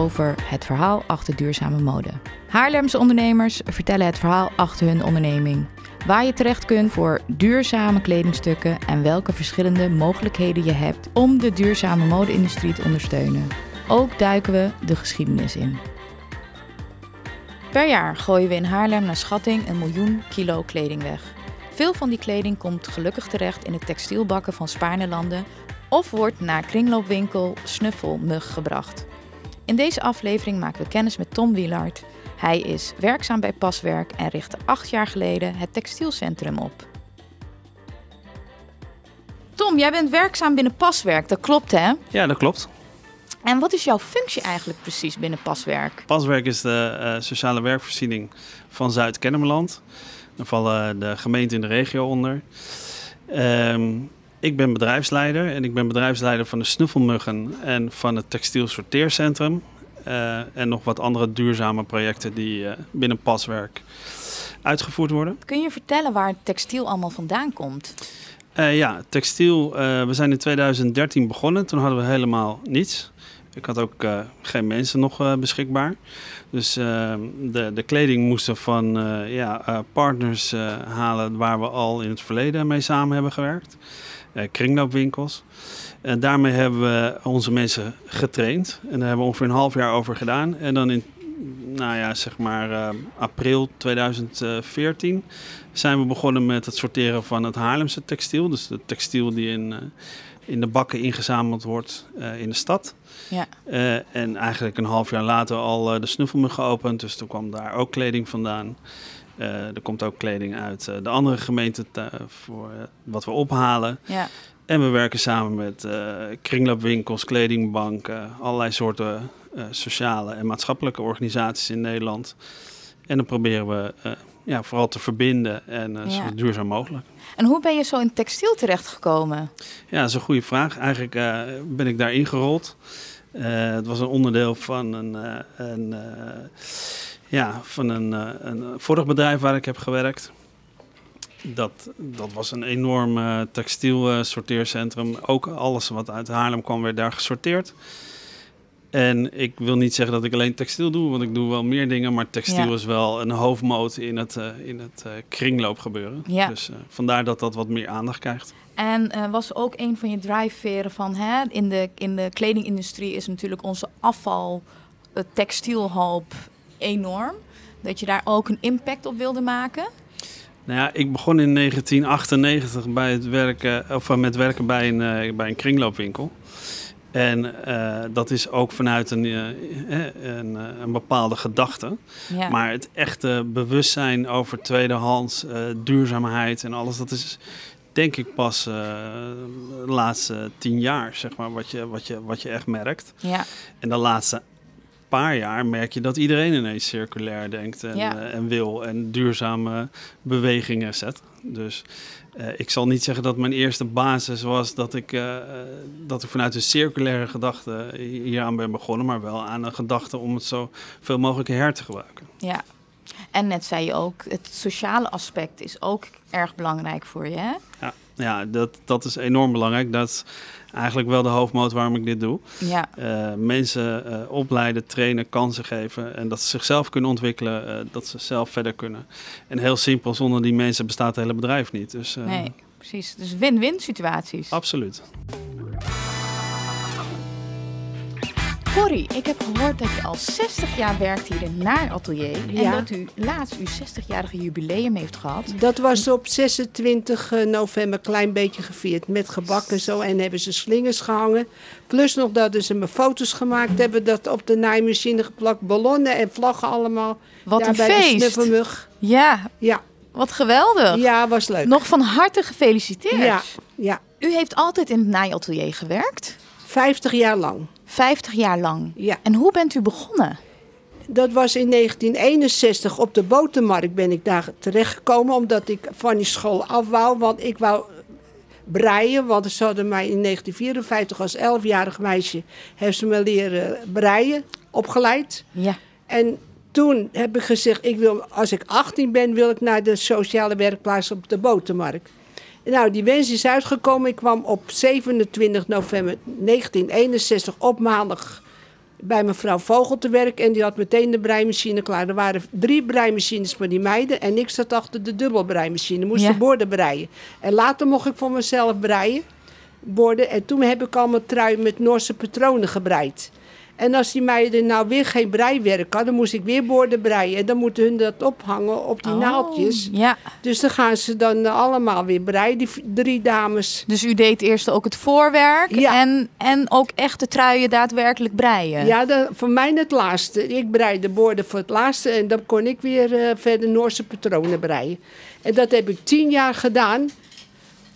over het verhaal achter duurzame mode. Haarlemse ondernemers vertellen het verhaal achter hun onderneming. Waar je terecht kunt voor duurzame kledingstukken en welke verschillende mogelijkheden je hebt om de duurzame mode-industrie te ondersteunen. Ook duiken we de geschiedenis in. Per jaar gooien we in Haarlem naar schatting een miljoen kilo kleding weg. Veel van die kleding komt gelukkig terecht in de textielbakken van Spaarnelanden of wordt naar kringloopwinkel Snuffelmug gebracht. In deze aflevering maken we kennis met Tom Wielaert. Hij is werkzaam bij Paswerk en richtte acht jaar geleden het textielcentrum op. Tom, jij bent werkzaam binnen Paswerk, dat klopt hè? Ja, dat klopt. En wat is jouw functie eigenlijk precies binnen Paswerk? Paswerk is de uh, sociale werkvoorziening van Zuid-Kennemerland. Daar vallen de gemeenten in de regio onder. Um, ik ben bedrijfsleider en ik ben bedrijfsleider van de Snuffelmuggen en van het Textiel Sorteercentrum. Uh, en nog wat andere duurzame projecten die uh, binnen Paswerk uitgevoerd worden. Kun je vertellen waar textiel allemaal vandaan komt? Uh, ja, textiel. we zijn in 2013 begonnen. Toen hadden we helemaal niets. Ik had ook geen mensen nog beschikbaar. Dus de, de kleding moesten van ja, partners halen waar we al in het verleden mee samen hebben gewerkt. Kringloopwinkels. En daarmee hebben we onze mensen getraind. En daar hebben we ongeveer een half jaar over gedaan. En dan in, nou ja, zeg maar uh, april 2014 zijn we begonnen met het sorteren van het Haarlemse textiel. Dus het textiel die in, uh, in de bakken ingezameld wordt uh, in de stad. Ja. en eigenlijk een half jaar later al de snuffelmug geopend. Dus toen kwam daar ook kleding vandaan. Er komt ook kleding uit de andere gemeenten voor wat we ophalen. Ja. En we werken samen met kringloopwinkels, kledingbanken, allerlei soorten sociale en maatschappelijke organisaties in Nederland. En dan proberen we ja, vooral te verbinden en ja. zo duurzaam mogelijk. En hoe ben je zo in textiel terechtgekomen? Ja, dat is een goede vraag. Eigenlijk ben ik daar ingerold. het was een onderdeel van een, een ja, van een, een vorig bedrijf waar ik heb gewerkt. Dat, dat was een enorm uh, textiel uh, sorteercentrum. Ook alles wat uit Haarlem kwam werd daar gesorteerd. En ik wil niet zeggen dat ik alleen textiel doe, want ik doe wel meer dingen. Maar textiel ja. is wel een hoofdmoot in het, uh, in het kringloopgebeuren. Ja. Dus vandaar dat dat wat meer aandacht krijgt. En was ook een van je drijfveren van hè, in, de, in de kledingindustrie is natuurlijk onze afval, textielhoop enorm. Dat je daar ook een impact op wilde maken. Nou ja, ik begon in 1998 bij het werken, of met werken bij een, uh, bij een kringloopwinkel. En uh, dat is ook vanuit een, uh, een, een, bepaalde gedachte. Ja. Maar het echte bewustzijn over tweedehands, duurzaamheid en alles, dat is denk ik pas de laatste tien jaar, zeg maar, wat je, wat je, wat je echt merkt. Ja. En de laatste paar jaar merk je dat iedereen ineens circulair denkt en, ja. uh, en wil en duurzame bewegingen zet. Dus uh, ik zal niet zeggen dat mijn eerste basis was dat ik, uh, dat ik vanuit een circulaire gedachte hieraan ben begonnen, maar wel aan een gedachte om het zo veel mogelijk her te gebruiken. Ja, en net zei je ook, het sociale aspect is ook erg belangrijk voor je, hè? Ja, ja dat, dat is enorm belangrijk. Dat eigenlijk wel de hoofdmoot waarom ik dit doe. Ja. Uh, mensen uh, opleiden, trainen, kansen geven en dat ze zichzelf kunnen ontwikkelen, uh, dat ze zelf verder kunnen. En heel simpel, zonder die mensen bestaat het hele bedrijf niet. Dus, nee, precies. Dus win-win situaties. Absoluut. Corrie, ik heb gehoord dat je al 60 jaar werkt hier in Naar Atelier. Ja. En dat u laatst uw 60-jarige jubileum heeft gehad. Dat was op 26 november een klein beetje gevierd. Met gebak en zo. En hebben ze slingers gehangen. Plus nog dat ze me foto's gemaakt hebben. Dat op de naaimachine geplakt. Ballonnen en vlaggen allemaal. Wat een feest. Ja. Ja. Wat geweldig. Ja, was leuk. Nog van harte gefeliciteerd. Ja. ja. U heeft altijd in het naaiatelier gewerkt? 50 jaar lang. 50 jaar lang. Ja. En hoe bent u begonnen? Dat was in 1961 op de botermarkt ben ik daar terechtgekomen. Omdat ik van die school af wou. Want ik wou breien. Want ze hadden mij in 1954 als 11-jarig meisje... hebben ze me leren breien, opgeleid. Ja. En toen heb ik gezegd, ik wil, als ik 18 ben, wil ik naar de sociale werkplaats op de botermarkt. Nou, die wens is uitgekomen. Ik kwam op 27 november 1961 op maandag bij mevrouw Vogel te werk en die had meteen de breimachine klaar. Er waren drie breimachines voor die meiden en ik zat achter de dubbelbreimachine. Moest Ja. de borden breien. En later mocht ik voor mezelf breien, borden. En toen heb ik allemaal trui met Noorse patronen gebreid. En als die meiden nou weer geen breiwerk hadden, moest ik weer borden breien. En dan moeten hun dat ophangen op die Oh, naaldjes. Ja, Dus dan gaan ze dan eh, allemaal weer breien, die drie dames. dus u deed eerst ook het voorwerk Ja. en, en ook echt de truien daadwerkelijk breien. Ja, dat, voor mij het laatste. Ik breide de borden voor het laatste en dan kon ik weer eh, verder Noorse patronen breien. En dat heb ik tien jaar gedaan,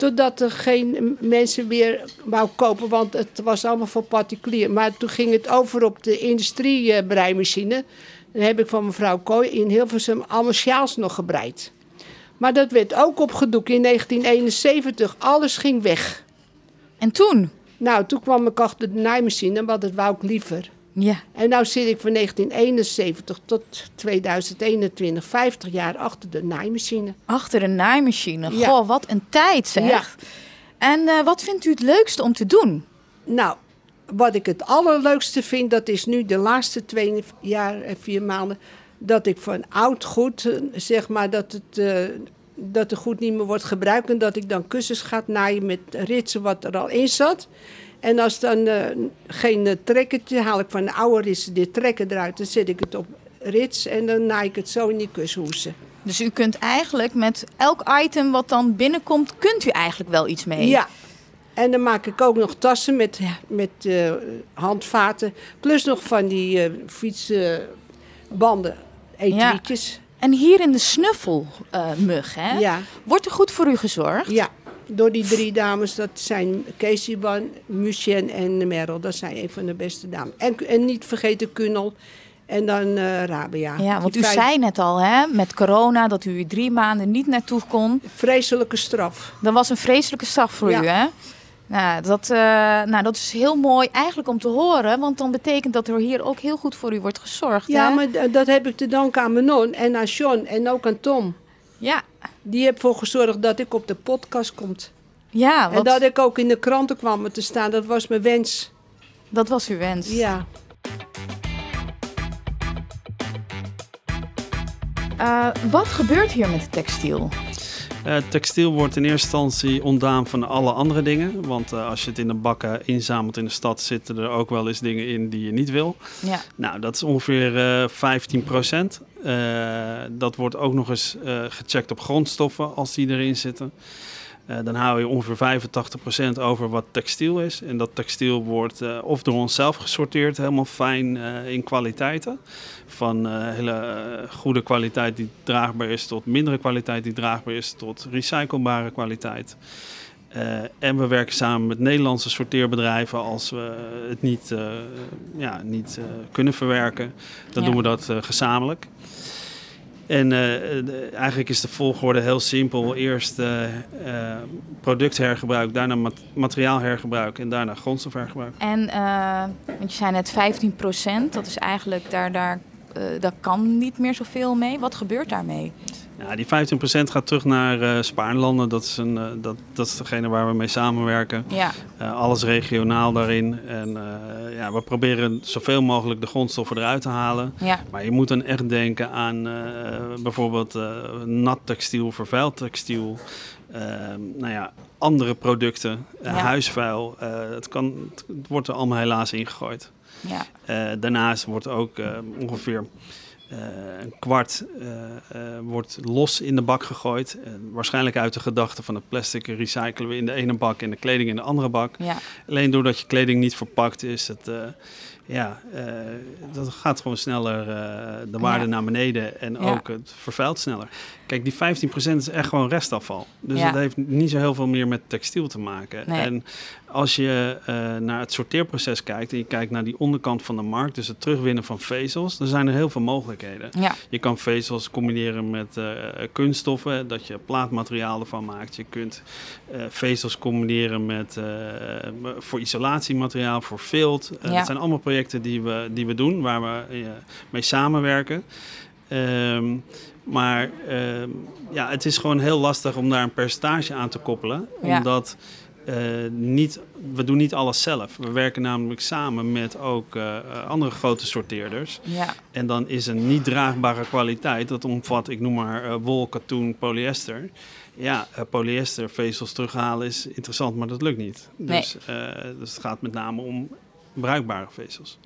totdat er geen mensen meer wou kopen, want het was allemaal voor particulier. Maar toen ging het over op de industriebreimachine. Dan heb ik van mevrouw Kooi in Hilversum allemaal sjaals nog gebreid. Maar dat werd ook opgedoekt in 1971. Alles ging weg. En toen? Nou, toen kwam ik achter de naaimachine, want dat wou ik liever. Ja. En nou zit ik van 1971 tot 2021, 50 jaar achter de naaimachine. Achter een naaimachine. Ja. Goh, wat een tijd zeg. Ja. En eh, wat vindt u het leukste om te doen? Nou, wat ik het allerleukste vind, dat is nu de laatste twee jaar en vier maanden, dat ik van oud goed, eh, zeg maar, dat het, eh, dat er goed niet meer wordt gebruikt en dat ik dan kussens ga naaien met ritsen wat er al in zat. En als dan eh, geen eh, trekkertje, haal ik van de oude ritsen dit trekken eruit, dan zet ik het op rits en dan naai ik het zo in die kushoesen. Dus u kunt eigenlijk met elk item wat dan binnenkomt, kunt u eigenlijk wel iets mee. Ja. En dan maak ik ook nog tassen met, met eh, handvaten. Plus nog van die eh fietsbanden, etuietjes. En hier in de snuffelmug, hè? Ja. Wordt er goed voor u gezorgd? ja. Door die drie dames, dat zijn Casey Ban, Lucien en Merel. Dat zijn een van de beste dames. En, en niet vergeten Kunel en dan eh Rabia. Ja, want u vijf- zei net al, hè, met corona, dat u drie maanden niet naartoe kon. Vreselijke straf. Dat was een vreselijke straf voor Ja. u, hè? Nou dat, eh, nou, dat is heel mooi eigenlijk om te horen, want dan betekent dat er hier ook heel goed voor u wordt gezorgd. Ja, hè? maar dat heb ik te danken aan mijn non en aan John en ook aan Tom. Ja, Die heeft ervoor gezorgd dat ik op de podcast kom. ja En dat ik ook in de kranten kwam te staan, dat was mijn wens. dat was uw wens. Ja. Eh, wat gebeurt hier met het textiel? Eh, textiel wordt in eerste instantie ontdaan van alle andere dingen. Want eh, als je het in de bakken inzamelt in de stad, zitten er ook wel eens dingen in die je niet wil. Ja, Nou, dat is ongeveer eh 15 dat wordt ook nog eens eh, gecheckt op grondstoffen als die erin zitten. Eh, dan hou je ongeveer 85% over wat textiel is. En dat textiel wordt eh, of door onszelf gesorteerd, helemaal fijn eh, in kwaliteiten. Van eh, hele eh, goede kwaliteit die draagbaar is, tot mindere kwaliteit die draagbaar is, tot recyclebare kwaliteit. Eh, en we werken samen met Nederlandse sorteerbedrijven als we het niet, eh, ja, niet eh, kunnen verwerken. Dan Ja. doen we dat eh, gezamenlijk. En eh, de- eigenlijk is de volgorde heel simpel. Eerst eh, eh, producthergebruik, daarna mat- materiaalhergebruik en daarna grondstofhergebruik. en eh, want je zei net 15% dat is eigenlijk daar, daar, eh, daar kan niet meer zoveel mee. Wat gebeurt daarmee? Ja, die 15% gaat terug naar eh Spaarlanden. Dat is, een, eh, dat, dat is degene waar we mee samenwerken. Ja, Eh, alles regionaal daarin. En ja, we proberen zoveel mogelijk de grondstoffen eruit te halen. ja, Maar je moet dan echt denken aan bijvoorbeeld nat textiel, vervuild textiel. nou ja, andere producten, Ja. huisvuil. het, kan, het wordt er allemaal helaas ingegooid. ja. Daarnaast wordt ook ongeveer een kwart eh, eh, wordt los in de bak gegooid. Eh, waarschijnlijk uit de gedachte van het plastic recyclen we in de ene bak en de kleding in de andere bak. ja. Alleen doordat je kleding niet verpakt is, het, eh, ja, eh, dat gaat gewoon sneller eh, de waarde Ja. naar beneden en ook het vervuilt sneller. Kijk, die 15% is echt gewoon restafval. Dus Ja. dat heeft niet zo heel veel meer met textiel te maken. Nee. En als je eh, naar het sorteerproces kijkt en je kijkt naar die onderkant van de markt, dus het terugwinnen van vezels, dan zijn er heel veel mogelijkheden. ja. Je kan vezels combineren met eh, kunststoffen, dat je plaatmateriaal ervan maakt. Je kunt eh, vezels combineren met eh, voor isolatiemateriaal, voor vilt. Eh, Ja. Dat zijn allemaal projecten die we, die we doen, waar we eh, mee samenwerken. Ehm, maar ehm, ja, het is gewoon heel lastig om daar een percentage aan te koppelen. Ja. Omdat eh, niet, we doen niet alles zelf. We werken namelijk samen met ook eh, eh, andere grote sorteerders. Ja, En dan is een niet draagbare kwaliteit, dat omvat, ik noem maar wol, katoen, polyester. Ja, eh, polyestervezels terughalen is interessant, maar dat lukt niet. Nee. Dus, dus het gaat met name om bruikbare vezels.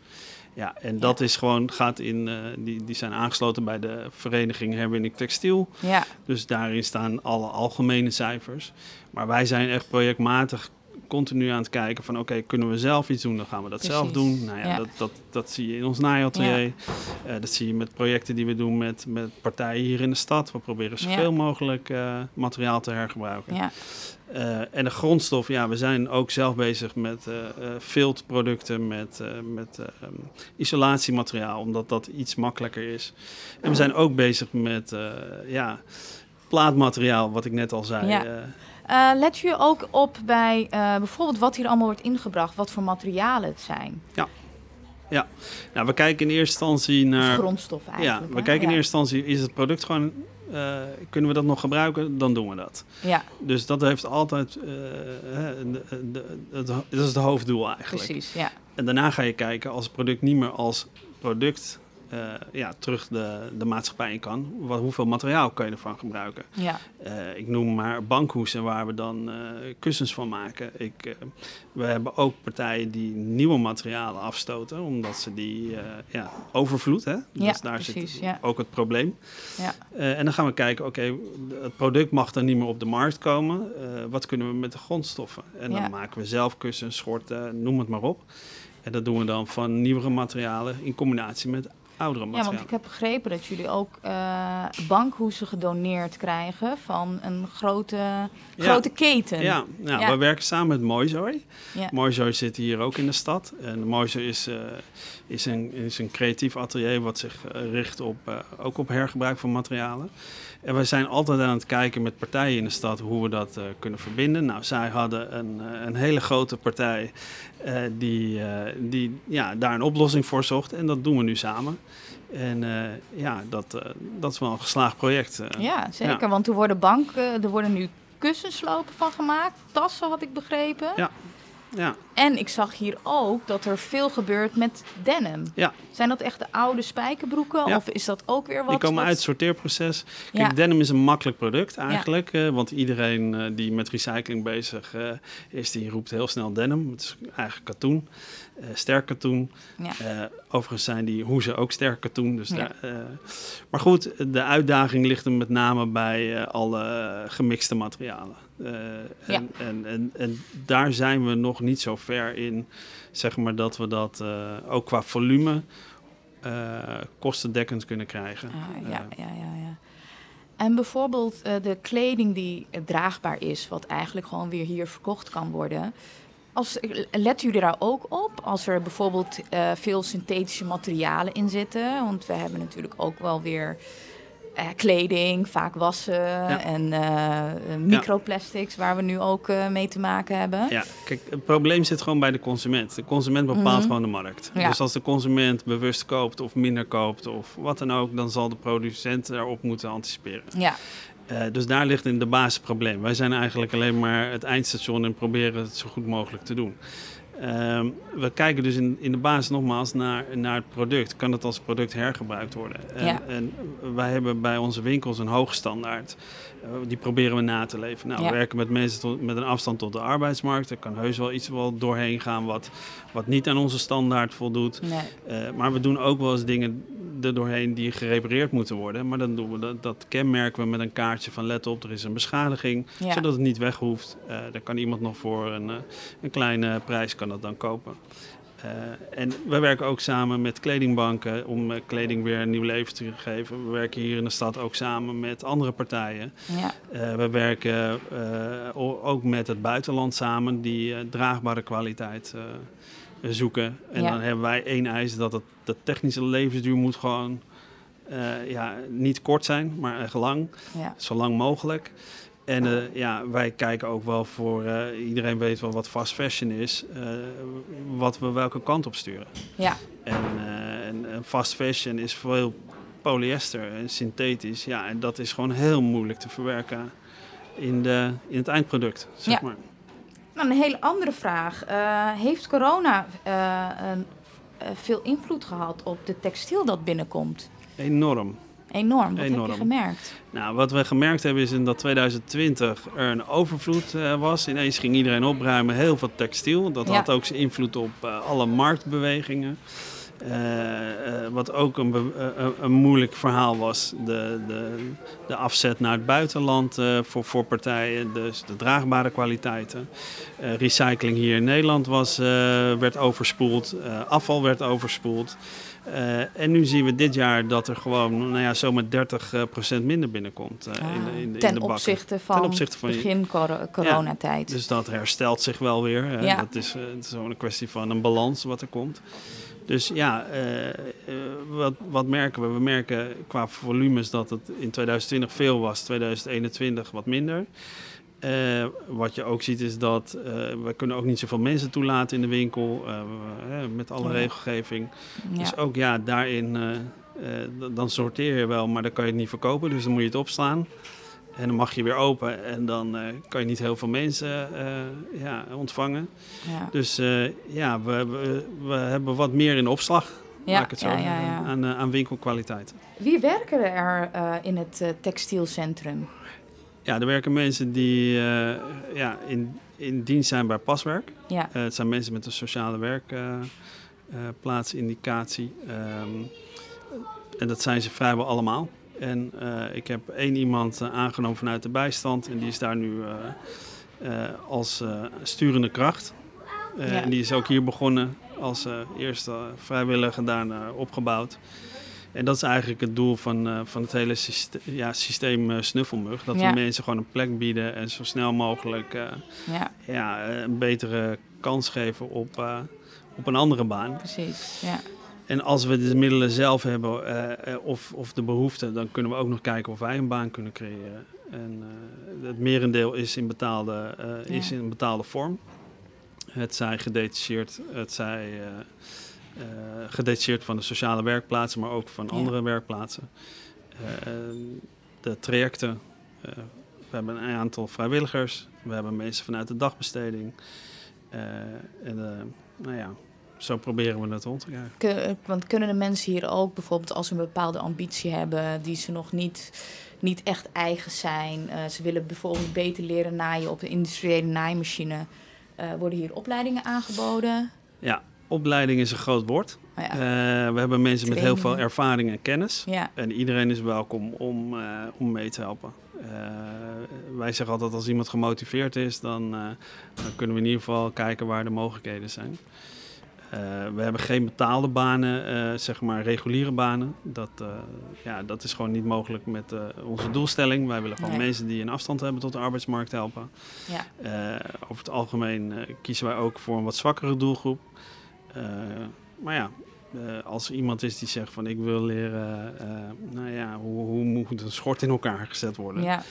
Ja, en dat is gewoon, gaat in, eh, die, die zijn aangesloten bij de vereniging Herwinning Textiel. ja, Dus daarin staan alle algemene cijfers. Maar wij zijn echt projectmatig continu aan het kijken van... oké, kunnen we zelf iets doen, dan gaan we dat zelf doen. Nou ja, Ja. Dat, dat, dat zie je in ons naaiatelier. Eh, dat zie je met projecten die we doen met, met partijen hier in de stad. We proberen zoveel mogelijk eh, materiaal te hergebruiken. Ja, Eh, en de grondstof, ja, we zijn ook zelf bezig met filtproducten, met, met eh, isolatiemateriaal, omdat dat iets makkelijker is. En we zijn ook bezig met ja, plaatmateriaal, wat ik net al zei. Ja. Let je ook op bij bijvoorbeeld wat hier allemaal wordt ingebracht, wat voor materialen het zijn? nou, we kijken in eerste instantie naar. grondstof Ja, eigenlijk. we hè? kijken in ja. eerste instantie, is het product gewoon. Eh, kunnen we dat nog gebruiken? Dan doen we dat. Ja, Dus dat heeft altijd. eh, de, het- dat is het hoofddoel eigenlijk. precies. Ja, En daarna ga je kijken als het product niet meer als product eh, ja, terug de, de maatschappij in kan. Wat, hoeveel materiaal kan je ervan gebruiken? ja, Eh, ik noem maar bankhoesen waar we dan eh, kussens van maken. Ik, we hebben ook partijen die nieuwe materialen afstoten, omdat ze die ja, overvloed. Hè? Dus Ja, daar precies, zit ja. ook het probleem. ja, en dan gaan we kijken, oké, het product mag dan niet meer op de markt komen. Wat kunnen we met de grondstoffen? En dan maken we zelf kussens, schorten, noem het maar op. En dat doen we dan van nieuwere materialen in combinatie met oudere ja, want ik heb begrepen dat jullie ook eh, bankhoesen gedoneerd krijgen van een grote, grote keten. Ja, nou, Ja. we werken samen met Moizooi. Ja. Moizooi zit hier ook in de stad. En Moizooi is, eh, is, een, is een creatief atelier wat zich eh, richt op, ook op hergebruik van materialen. En wij zijn altijd aan het kijken met partijen in de stad hoe we dat eh, kunnen verbinden. Nou, zij hadden een, eh, een hele grote partij eh, die, die ja, daar een oplossing voor zocht. En dat doen we nu samen. En ja, dat, dat is wel een geslaagd project. Ja, zeker. Want er worden banken, er worden nu kussenslopen van gemaakt. Tassen had ik begrepen. Ja. Ja, En ik zag hier ook dat er veel gebeurt met denim. Ja. Zijn dat echt de oude spijkerbroeken? Ja. Of is dat ook weer wat? Die komen wat- uit het sorteerproces. Kijk, Ja. denim is een makkelijk product eigenlijk. eh, want iedereen eh, die met recycling bezig eh, is, die roept heel snel denim. Het is eigenlijk katoen, eh, sterk katoen. Ja. Eh, overigens zijn die hoezen ook sterk katoen. Dus Ja. daar, eh, maar goed, de uitdaging ligt er met name bij alle gemixte materialen. En, en, en, en daar zijn we nog niet zo ver in, zeg maar, dat we dat ook qua volume kostendekkend kunnen krijgen. Ah, ja, ja, ja, ja. En bijvoorbeeld de kleding die draagbaar is, wat eigenlijk gewoon weer hier verkocht kan worden. Als, let jullie daar ook op als er bijvoorbeeld eh, veel synthetische materialen in zitten? Want we hebben natuurlijk ook wel weer eh, kleding, vaak wassen en eh, microplastics, waar we nu ook mee te maken hebben. Ja, kijk, het probleem zit gewoon bij de consument. De consument bepaalt Mhm. gewoon de markt. Ja. Dus als de consument bewust koopt of minder koopt of wat dan ook, dan zal de producent daarop moeten anticiperen. Ja, Eh, dus daar ligt in de basis probleem. Wij zijn eigenlijk alleen maar het eindstation en proberen het zo goed mogelijk te doen. Ehm, we kijken dus in, in de basis nogmaals naar, naar het product. Kan het als product hergebruikt worden? En, Ja. en wij hebben bij onze winkels een hoge standaard. Eh, die proberen we na te leven. Nou, Ja. We werken met mensen tot- met een afstand tot de arbeidsmarkt. Er kan heus wel iets wel doorheen gaan wat, wat niet aan onze standaard voldoet. nee. Eh, maar we doen ook wel eens dingen er doorheen die gerepareerd moeten worden. Maar dan doen we dat, dat kenmerken we met een kaartje van let op, er is een beschadiging. Ja. Zodat het niet weg hoeft. Eh daar kan iemand nog voor een, eh, een kleine prijs kan dat dan kopen. Eh, en we werken ook samen met kledingbanken om kleding weer een nieuw leven te geven. We werken hier in de stad ook samen met andere partijen. Ja, we werken ook met het buitenland samen die draagbare kwaliteit zoeken. En Ja. dan hebben wij één eis dat het, de technische levensduur moet gewoon eh, ja, niet kort zijn, maar echt lang, ja, zo lang mogelijk. En eh, ja, wij kijken ook wel voor, eh, iedereen weet wel wat fast fashion is, wat we welke kant op sturen. ja, En, en, en fast fashion is veel polyester en synthetisch. Ja, en dat is gewoon heel moeilijk te verwerken in, de, in het eindproduct, zeg Ja. maar. Nou, een hele andere vraag. Eh, heeft corona eh, eh, veel invloed gehad op de textiel dat binnenkomt? Enorm. Enorm. Wat heb Enorm. je gemerkt? Nou, wat we gemerkt hebben is in dat 2020 er een overvloed was. Ineens ging iedereen opruimen, heel veel textiel. Dat Ja. had ook zijn invloed op alle marktbewegingen. Eh, eh, wat ook een, eh, een, een moeilijk verhaal was. De, de, de afzet naar het buitenland voor, voor partijen. Dus de draagbare kwaliteiten. Recycling hier in Nederland was, werd overspoeld. Afval werd overspoeld. En nu zien we dit jaar dat er gewoon nou ja, zomaar 30% minder binnenkomt eh, in, de, in, de, in ten de bakken. opzichte van, Ten opzichte van begin coro- coronatijd. Dus dat herstelt zich wel weer. hè. Ja. Dat is, het is gewoon een kwestie van een balans wat er komt. Dus ja, eh, eh, wat, wat merken we? We merken qua volumes dat het in 2020 veel was, 2021 wat minder. Eh, wat je ook ziet is dat we kunnen ook niet zoveel mensen toelaten in de winkel hè, met alle Ja. regelgeving. ja. Dus ook ja, daarin dan sorteer je wel, maar dan kan je het niet verkopen. Dus dan moet je het opslaan. En dan mag je weer open en dan eh, kan je niet heel veel mensen eh, ja, ontvangen. ja. Dus eh, ja, we, we, we hebben wat meer in opslag, Ja, laat ik het zo ja. Aan, aan winkelkwaliteiten. Wie werken er in het textielcentrum? Ja, er werken mensen die ja, in, in dienst zijn bij paswerk. Ja, het zijn mensen met een sociale werkplaatsindicatie. Ehm, en dat zijn ze vrijwel allemaal. En eh, ik heb één iemand eh, aangenomen vanuit de bijstand. En die is daar nu eh, als sturende kracht. Ja. En die is ook hier begonnen als eerste vrijwilliger daarna opgebouwd. En dat is eigenlijk het doel van, van het hele syste- ja, systeem eh, Snuffelmug. Dat Ja. we mensen gewoon een plek bieden en zo snel mogelijk ja, ja, een betere kans geven op, op een andere baan. precies. Ja. En als we de middelen zelf hebben eh, eh, of, of de behoefte, dan kunnen we ook nog kijken of wij een baan kunnen creëren. En eh, het merendeel is in betaalde, is in betaalde vorm. Het zij gedetacheerd, het zij gedetacheerd van de sociale werkplaatsen, maar ook van Ja. andere werkplaatsen. De trajecten, we hebben een aantal vrijwilligers, we hebben mensen vanuit de dagbesteding. En nou ja, zo proberen we het rond te krijgen. Kun- want kunnen de mensen hier ook bijvoorbeeld als ze een bepaalde ambitie hebben die ze nog niet, niet echt eigen zijn, eh, ze willen bijvoorbeeld beter leren naaien op de industriële naaimachine, eh, worden hier opleidingen aangeboden? Ja, opleiding is een groot woord. Oh ja. Eh, we hebben mensen met heel veel ervaring en kennis. ja, En iedereen is welkom om, eh, om mee te helpen. Eh, wij zeggen altijd als iemand gemotiveerd is, dan, eh, dan kunnen we in ieder geval kijken waar de mogelijkheden zijn. Eh, we hebben geen betaalde banen, eh, zeg maar reguliere banen. Dat, eh, ja, dat is gewoon niet mogelijk met onze doelstelling. Wij willen gewoon Nee. mensen die een afstand hebben tot de arbeidsmarkt helpen. ja, over het algemeen kiezen wij ook voor een wat zwakkere doelgroep. Maar ja, als er iemand is die zegt van ik wil leren, nou ja, hoe, hoe moet een schort in elkaar gezet worden? ja.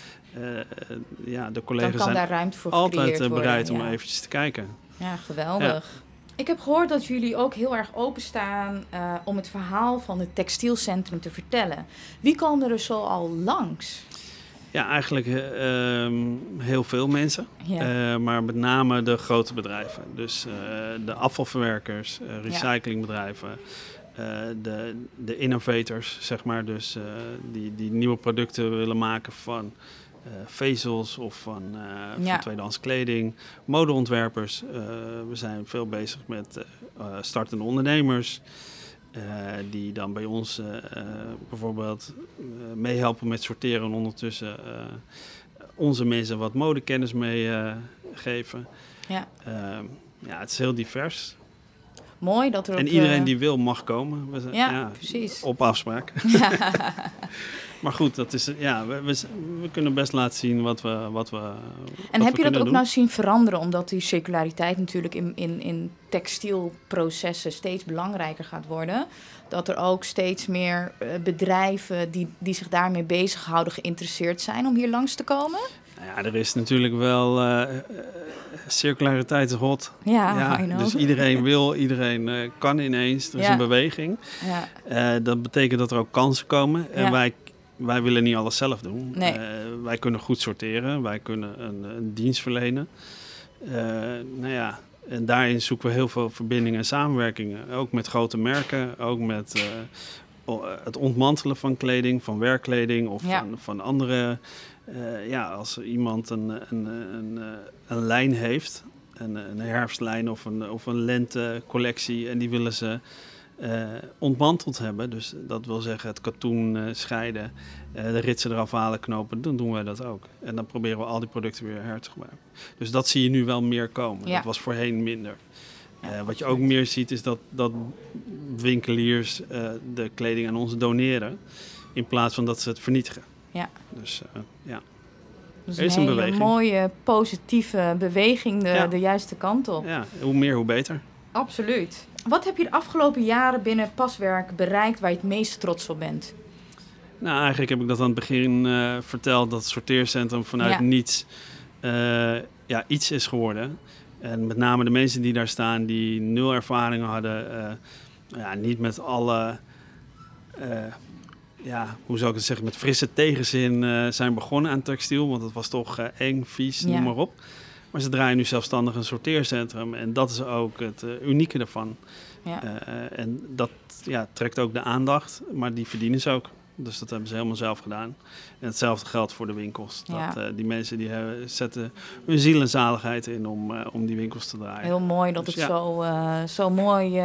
Ja, de collega's zijn daar ruimte voor altijd worden. bereid om ja. eventjes te kijken. Ja, geweldig. Ik heb gehoord dat jullie ook heel erg openstaan eh om het verhaal van het textielcentrum te vertellen. Wie komen er zo al langs? Ja, eigenlijk eh, ehm, heel veel mensen. Ja. Eh, maar met name de grote bedrijven. Dus de afvalverwerkers, recyclingbedrijven, de, de innovators, zeg maar. Dus die, die nieuwe producten willen maken van vezels of van, eh, Ja. van tweedehands kleding. Modeontwerpers. eh, we zijn veel bezig met eh, eh, startende ondernemers. eh, die dan bij ons eh, eh, bijvoorbeeld eh, meehelpen met sorteren en ondertussen eh, onze mensen wat modekennis meegeven. ja. Ehm, ja, het is heel divers. Mooi dat er ook... En iedereen eh, die wil mag komen. We zijn, Ja, precies. Op afspraak. maar goed, dat is, ja, we, we, we kunnen best laten zien wat we, wat we En heb je dat ook nou zien veranderen, omdat die circulariteit natuurlijk in, in, in textielprocessen steeds belangrijker gaat worden? Dat er ook steeds meer eh, bedrijven die, die zich daarmee bezighouden geïnteresseerd zijn om hier langs te komen? Nou ja, er is natuurlijk wel... eh, circulariteit is hot. Ja, I know. dus iedereen wil, iedereen kan ineens. Er is Ja. een beweging. Ja, dat betekent dat er ook kansen komen. En wij, wij willen niet alles zelf doen. Nee. Eh, wij kunnen goed sorteren. Wij kunnen een, een dienst verlenen. nou ja, en daarin zoeken we heel veel verbindingen en samenwerkingen. Ook met grote merken, ook met het ontmantelen van kleding, van werkkleding of van, van andere. ja, als iemand een, een, een, een lijn heeft, een, een herfstlijn of een, of een lentecollectie, en die willen ze uh, ontmanteld hebben. Dus dat wil zeggen het katoen uh, scheiden, uh, de ritsen eraf halen, knopen. Dan doen wij dat ook. En dan proberen we al die producten weer her te gebruiken. Dus dat zie je nu wel meer komen. Dat was voorheen minder. Ja, wat je ook meer ziet is dat, dat winkeliers de kleding aan ons doneren. In plaats van dat ze het vernietigen. Ja. Dus ja. Dus is een, mooie positieve beweging de, de juiste kant op. Ja, hoe meer hoe beter. Absoluut. Wat heb je de afgelopen jaren binnen paswerk bereikt waar je het meest trots op bent? Nou, eigenlijk heb ik dat aan het begin uh, verteld, dat het sorteercentrum vanuit niets uh, ja, iets is geworden. En met name de mensen die daar staan, die nul ervaring hadden, uh, ja, niet met alle, ja, hoe zou ik het zeggen, met frisse tegenzin zijn begonnen aan textiel, want het was toch eng, vies, noem maar op. Maar ze draaien nu zelfstandig een sorteercentrum. En dat is ook het uh, unieke ervan. Ja. Uh, en dat ja, trekt ook de aandacht, maar die verdienen ze ook. Dus dat hebben ze helemaal zelf gedaan. En hetzelfde geldt voor de winkels. Dat, uh, die mensen die hebben, zetten hun ziel en zaligheid in om, om die winkels te draaien. Heel mooi dat dus het ja. zo, zo mooi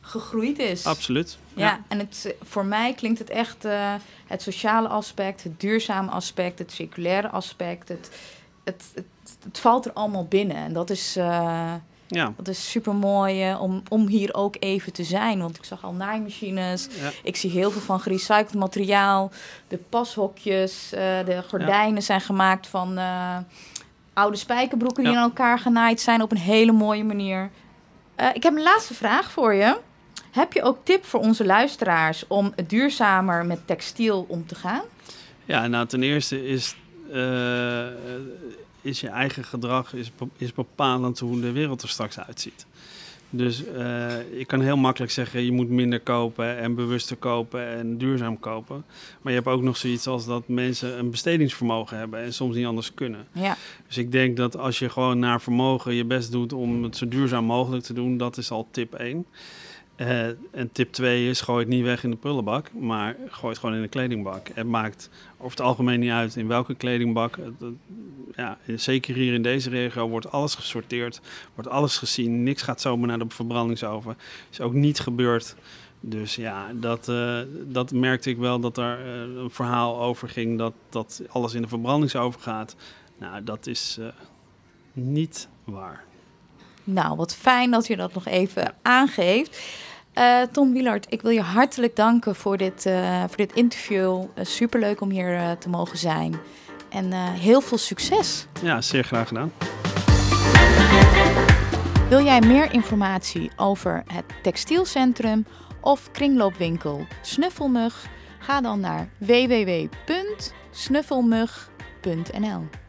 gegroeid is. Absoluut. Ja, ja. en het, voor mij klinkt het echt het sociale aspect, het duurzame aspect, het circulaire aspect, het, het, het het valt er allemaal binnen. En dat is, uh, ja. dat is super mooi uh, om, om hier ook even te zijn. Want ik zag al naaimachines. Ja. Ik zie heel veel van gerecycled materiaal. De pashokjes, uh, de gordijnen ja. zijn gemaakt van oude spijkerbroeken die aan elkaar genaaid zijn op een hele mooie manier. ik heb een laatste vraag voor je. Heb je ook tip voor onze luisteraars om duurzamer met textiel om te gaan? Ja, nou ten eerste is is je eigen gedrag is, is bepalend hoe de wereld er straks uitziet. Dus uh, je kan heel makkelijk zeggen, je moet minder kopen en bewuster kopen en duurzaam kopen. Maar je hebt ook nog zoiets als dat mensen een bestedingsvermogen hebben en soms niet anders kunnen. Ja. Dus ik denk dat als je gewoon naar vermogen je best doet om het zo duurzaam mogelijk te doen, dat is al tip 1. Uh, en tip 2 is, gooi het niet weg in de prullenbak, maar gooi het gewoon in de kledingbak. Het maakt over het algemeen niet uit in welke kledingbak. Ja, zeker hier in deze regio wordt alles gesorteerd, wordt alles gezien. Niks gaat zomaar naar de verbrandingsoven. Is ook niet gebeurd. Dus ja, dat, uh, dat merkte ik wel dat er uh, een verhaal over ging dat, dat alles in de verbrandingsoven gaat. Nou, dat is niet waar. Nou, wat fijn dat je dat nog even aangeeft. Uh, Tom Wielard, ik wil je hartelijk danken voor dit, uh, voor dit interview. Uh, superleuk om hier te mogen zijn. En heel veel succes. Ja, zeer graag gedaan. Wil jij meer informatie over het textielcentrum of kringloopwinkel Snuffelmug? Ga dan naar www.snuffelmug.nl.